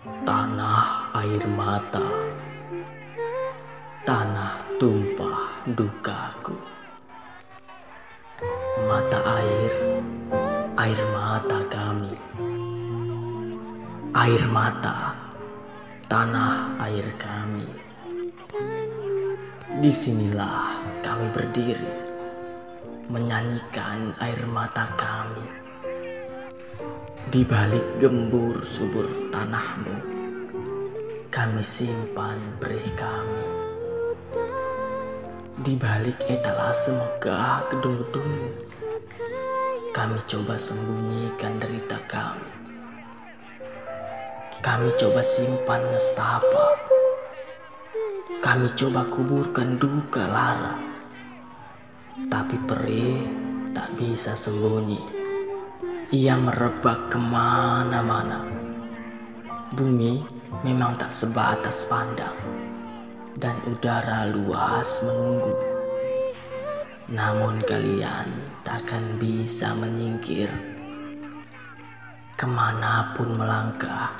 tanah air mata, tanah tumpah dukaku. Mata air, air mata kami, air mata, tanah air kami. Di sinilah kami berdiri, menyanyikan air mata kami. Di balik gembur subur tanahmu, kami simpan perih kami. Di balik etalase megah gedung-gedung, kami coba sembunyikan derita kami. Kami coba simpan nestapa. Kami coba kuburkan duka lara. Tapi perih tak bisa sembunyi. Ia merebak ke mana-mana. Bumi memang tak sebatas pandang. Dan udara luas menunggu. Namun kalian takkan bisa menyingkir. Ke mana pun melangkah,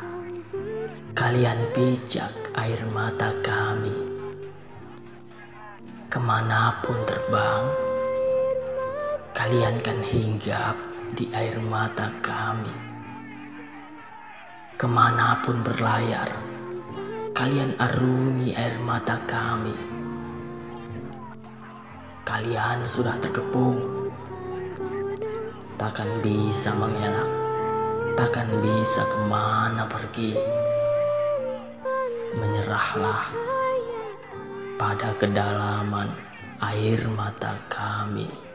kalian pijak air mata kami. Ke mana pun terbang, kalian kan hinggap di air mata kami. Ke mana pun berlayar, kalian arungi air mata kami. Kalian sudah terkepung, takkan bisa mengelak, takkan bisa ke mana pergi. Menyerahlah pada kedalaman air mata kami.